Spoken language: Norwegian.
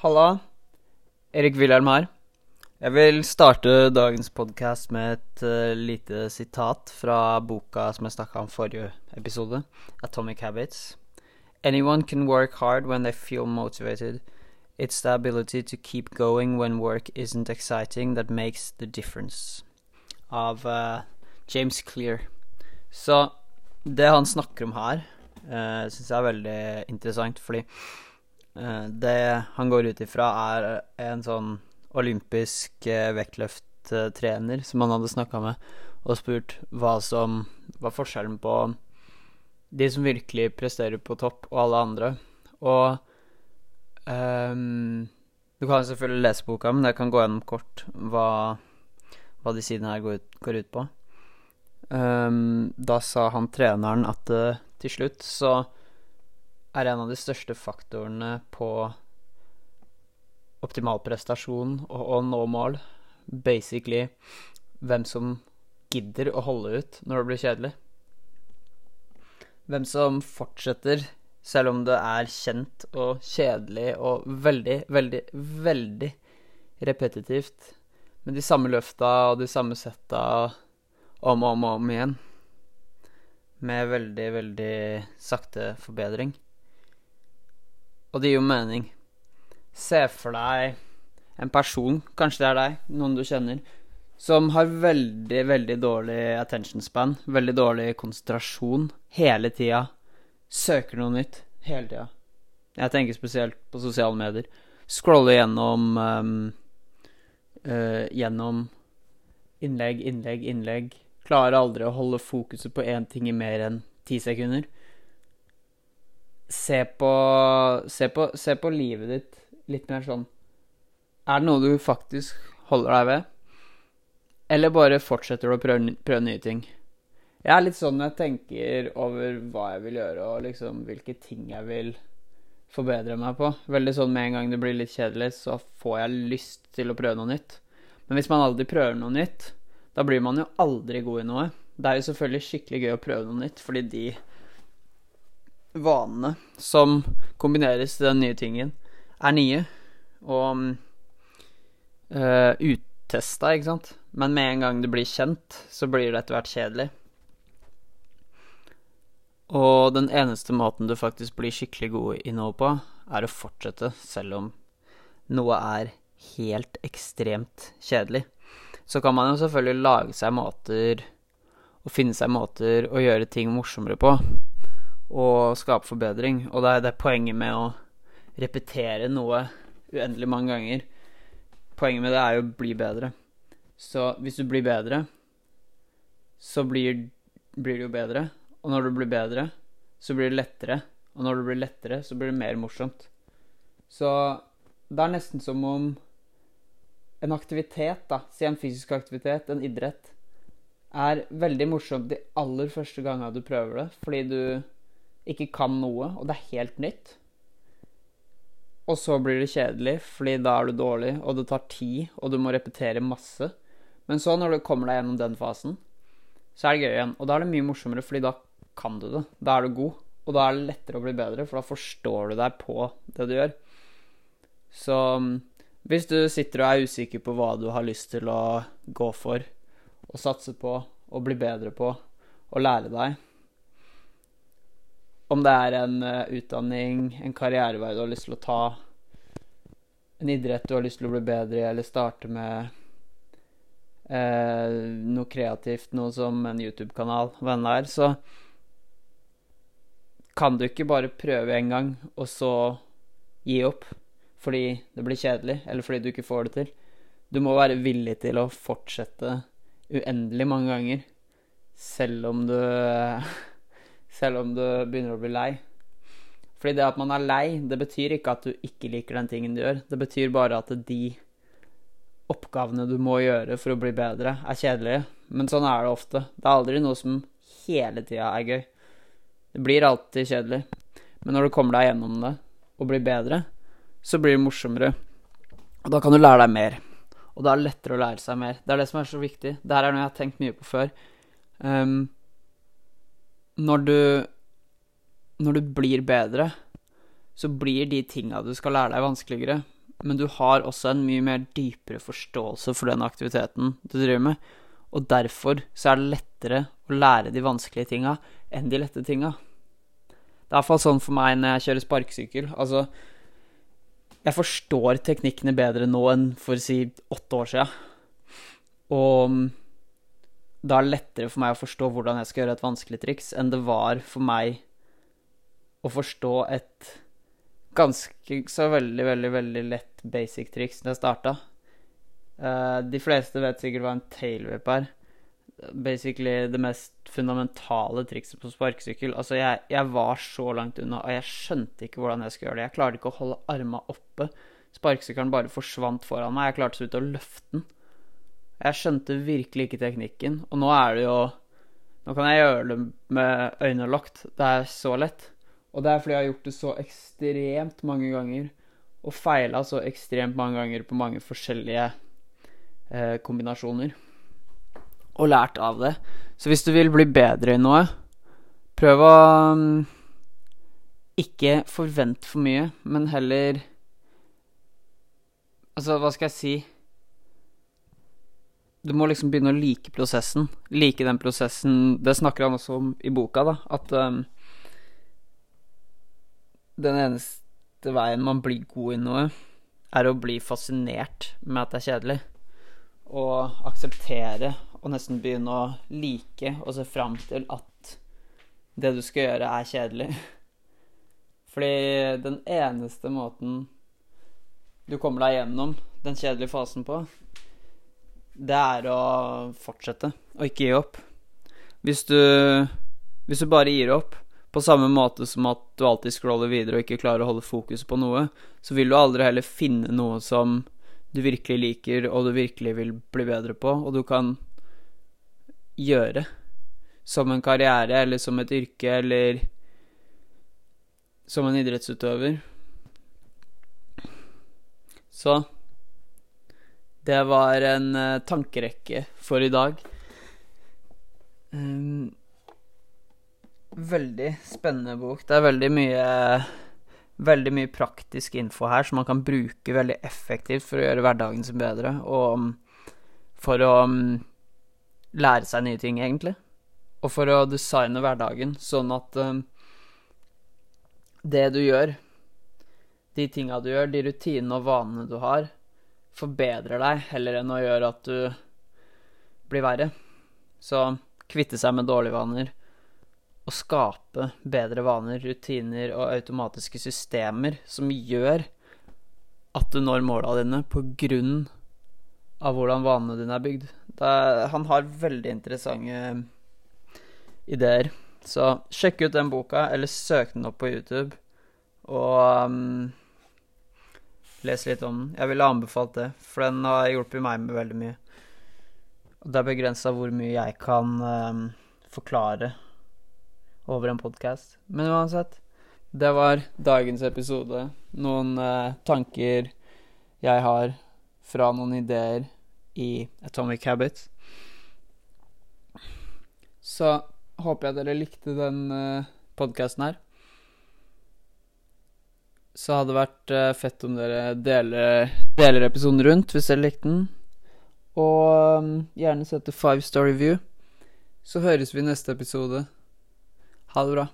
Halla. Erik Wilhelm her. Jeg vil starte dagens podkast med et uh, lite sitat fra boka som jeg snakka om forrige episode, Atomic Habits. Anyone can work hard when they feel motivated. It's the ability to keep going when work isn't exciting that makes the difference. Av uh, James Clear. Så det han snakker om her, uh, syns jeg er veldig interessant, fordi det han går ut ifra, er en sånn olympisk uh, vektløfttrener som han hadde snakka med, og spurt hva som var forskjellen på de som virkelig presterer på topp, og alle andre. Og um, Du kan selvfølgelig lese boka, men jeg kan gå gjennom kort hva, hva de sidene her går ut, går ut på. Um, da sa han treneren at uh, til slutt så er en av de største faktorene på optimal prestasjon og å nå mål basically hvem som gidder å holde ut når det blir kjedelig. Hvem som fortsetter selv om det er kjent og kjedelig og veldig, veldig, veldig repetitivt med de samme løfta og de samme setta om og om og om igjen. Med veldig, veldig sakte forbedring. Og det gir jo mening. Se for deg en person, kanskje det er deg, noen du kjenner, som har veldig, veldig dårlig attention span, veldig dårlig konsentrasjon hele tida. Søker noe nytt hele tida. Jeg tenker spesielt på sosiale medier. Scroller gjennom um, uh, Gjennom innlegg, innlegg, innlegg. Klarer aldri å holde fokuset på én ting i mer enn ti sekunder. Se på, se på Se på livet ditt litt mer sånn Er det noe du faktisk holder deg ved? Eller bare fortsetter du å prøve, prøve nye ting? Jeg er litt sånn når jeg tenker over hva jeg vil gjøre, og liksom hvilke ting jeg vil forbedre meg på. Veldig sånn med en gang det blir litt kjedelig, så får jeg lyst til å prøve noe nytt. Men hvis man aldri prøver noe nytt, da blir man jo aldri god i noe. Det er jo selvfølgelig skikkelig gøy å prøve noe nytt, fordi de vanene som kombineres til den nye tingen, er nye og uh, uttesta, ikke sant. Men med en gang det blir kjent, så blir det etter hvert kjedelig. Og den eneste måten du faktisk blir skikkelig god i noe på, er å fortsette, selv om noe er helt ekstremt kjedelig. Så kan man jo selvfølgelig lage seg måter og finne seg måter å gjøre ting morsommere på, og skape forbedring. Og det er det poenget med å repetere noe uendelig mange ganger. Poenget med det er jo å bli bedre. Så hvis du blir bedre, så blir, blir det jo bedre. Og når du blir bedre, så blir det lettere. Og når det blir lettere, så blir det mer morsomt. Så det er nesten som om en aktivitet, da, si en fysisk aktivitet, en idrett, er veldig morsomt de aller første gangene du prøver det, fordi du ikke kan noe, og det er helt nytt. Og så blir det kjedelig, fordi da er du dårlig, og det tar tid, og du må repetere masse. Men så, når du kommer deg gjennom den fasen, så er det gøy igjen. Og da er det mye morsommere, fordi da kan du det. Da er du god. Og da er det lettere å bli bedre, for da forstår du deg på det du gjør. Så hvis du sitter og er usikker på hva du har lyst til å gå for, og satse på, og bli bedre på, og lære deg Om det er en uh, utdanning, en karrierevei du har lyst til å ta, en idrett du har lyst til å bli bedre i, eller starte med? Uh, noe kreativt, noe som en YouTube-kanal, hva enn det er, så kan du ikke bare prøve en gang, og så gi opp fordi det blir kjedelig, eller fordi du ikke får det til. Du må være villig til å fortsette uendelig mange ganger, selv om du Selv om du begynner å bli lei. Fordi det at man er lei, det betyr ikke at du ikke liker den tingen du gjør. Det betyr bare at de oppgavene du må gjøre for å bli bedre, er kjedelige. Men sånn er det ofte. Det er aldri noe som hele tida er gøy. Det blir alltid kjedelig. Men når du kommer deg gjennom det og blir bedre, så blir det morsommere. Og da kan du lære deg mer. Og da er det lettere å lære seg mer. Det er det som er så viktig. Det her er noe jeg har tenkt mye på før. Um, når du Når du blir bedre, så blir de tinga du skal lære deg, vanskeligere. men du har også en mye mer dypere forståelse for den aktiviteten du driver med. Og derfor så er det lettere å lære de vanskelige tinga enn de lette tinga. Det er iallfall sånn for meg når jeg kjører sparkesykkel. Altså, jeg forstår teknikkene bedre nå enn for si åtte år sia. Og da er det lettere for meg å forstå hvordan jeg skal gjøre et vanskelig triks, enn det var for meg å forstå et ganske så veldig, veldig, veldig lett basic triks da jeg starta. Uh, de fleste vet sikkert hva en tailwhip er. Basically det mest fundamentale trikset på sparkesykkel. Altså, jeg, jeg, var så langt unna, og jeg skjønte ikke hvordan jeg skulle gjøre det. Jeg klarte ikke å holde arma oppe. Sparkesykkelen bare forsvant foran meg. Jeg klarte så vidt å løfte den. Jeg skjønte virkelig ikke teknikken, og nå er det jo Nå kan jeg gjøre det med øynene lagt. Det er så lett. Og det er fordi jeg har gjort det så ekstremt mange ganger, og feila så ekstremt mange ganger på mange forskjellige eh, kombinasjoner. Og lært av det. Så hvis du vil bli bedre i noe, prøv å um, ikke forvente for mye, men heller Altså, hva skal jeg si? Du må liksom begynne å like prosessen. Like den prosessen Det snakker han også om i boka, da. At um, den eneste veien man blir god i noe, er å bli fascinert med at det er kjedelig. Og akseptere og nesten begynne å like og se fram til at det du skal gjøre, er kjedelig. Fordi den eneste måten du kommer deg gjennom den kjedelige fasen på, det er å fortsette og ikke gi opp. Hvis du, hvis du bare gir opp, på samme måte som at du alltid scroller videre og ikke klarer å holde fokus på noe, så vil du aldri heller finne noe som du virkelig liker, og du virkelig vil bli bedre på, og du kan gjøre som en karriere, eller som et yrke, eller som en idrettsutøver. Så det var en uh, tankerekke for i dag. Um, veldig spennende bok. Det er veldig mye Veldig mye praktisk info her som man kan bruke veldig effektivt for å gjøre hverdagen sin bedre, og um, for å um, lære seg nye ting, egentlig. Og for å designe hverdagen sånn at um, det du gjør, de tinga du gjør, de rutinene og vanene du har, forbedrer deg heller enn å gjøre at du blir verre. Så kvitte seg med dårlige vaner og skape bedre vaner, rutiner og automatiske systemer som gjør at du når måla dine på grunn av hvordan vanene dine er bygd. Er, han har veldig interessante ideer. Så sjekk ut den boka, eller søk den opp på YouTube, og um, les litt om den. Jeg ville anbefalt det, for den har hjulpet meg med veldig mye. Og det er begrensa hvor mye jeg kan um, forklare over en podkast. Men uansett, det var dagens episode. Noen uh, tanker jeg har fra noen ideer i Atomic Habits. Så håper jeg dere likte den uh, podkasten her. Så hadde det vært eh, fett om dere deler, deler episoden rundt hvis dere likte den. Og um, gjerne sette five star review. Så høres vi i neste episode. Ha det bra.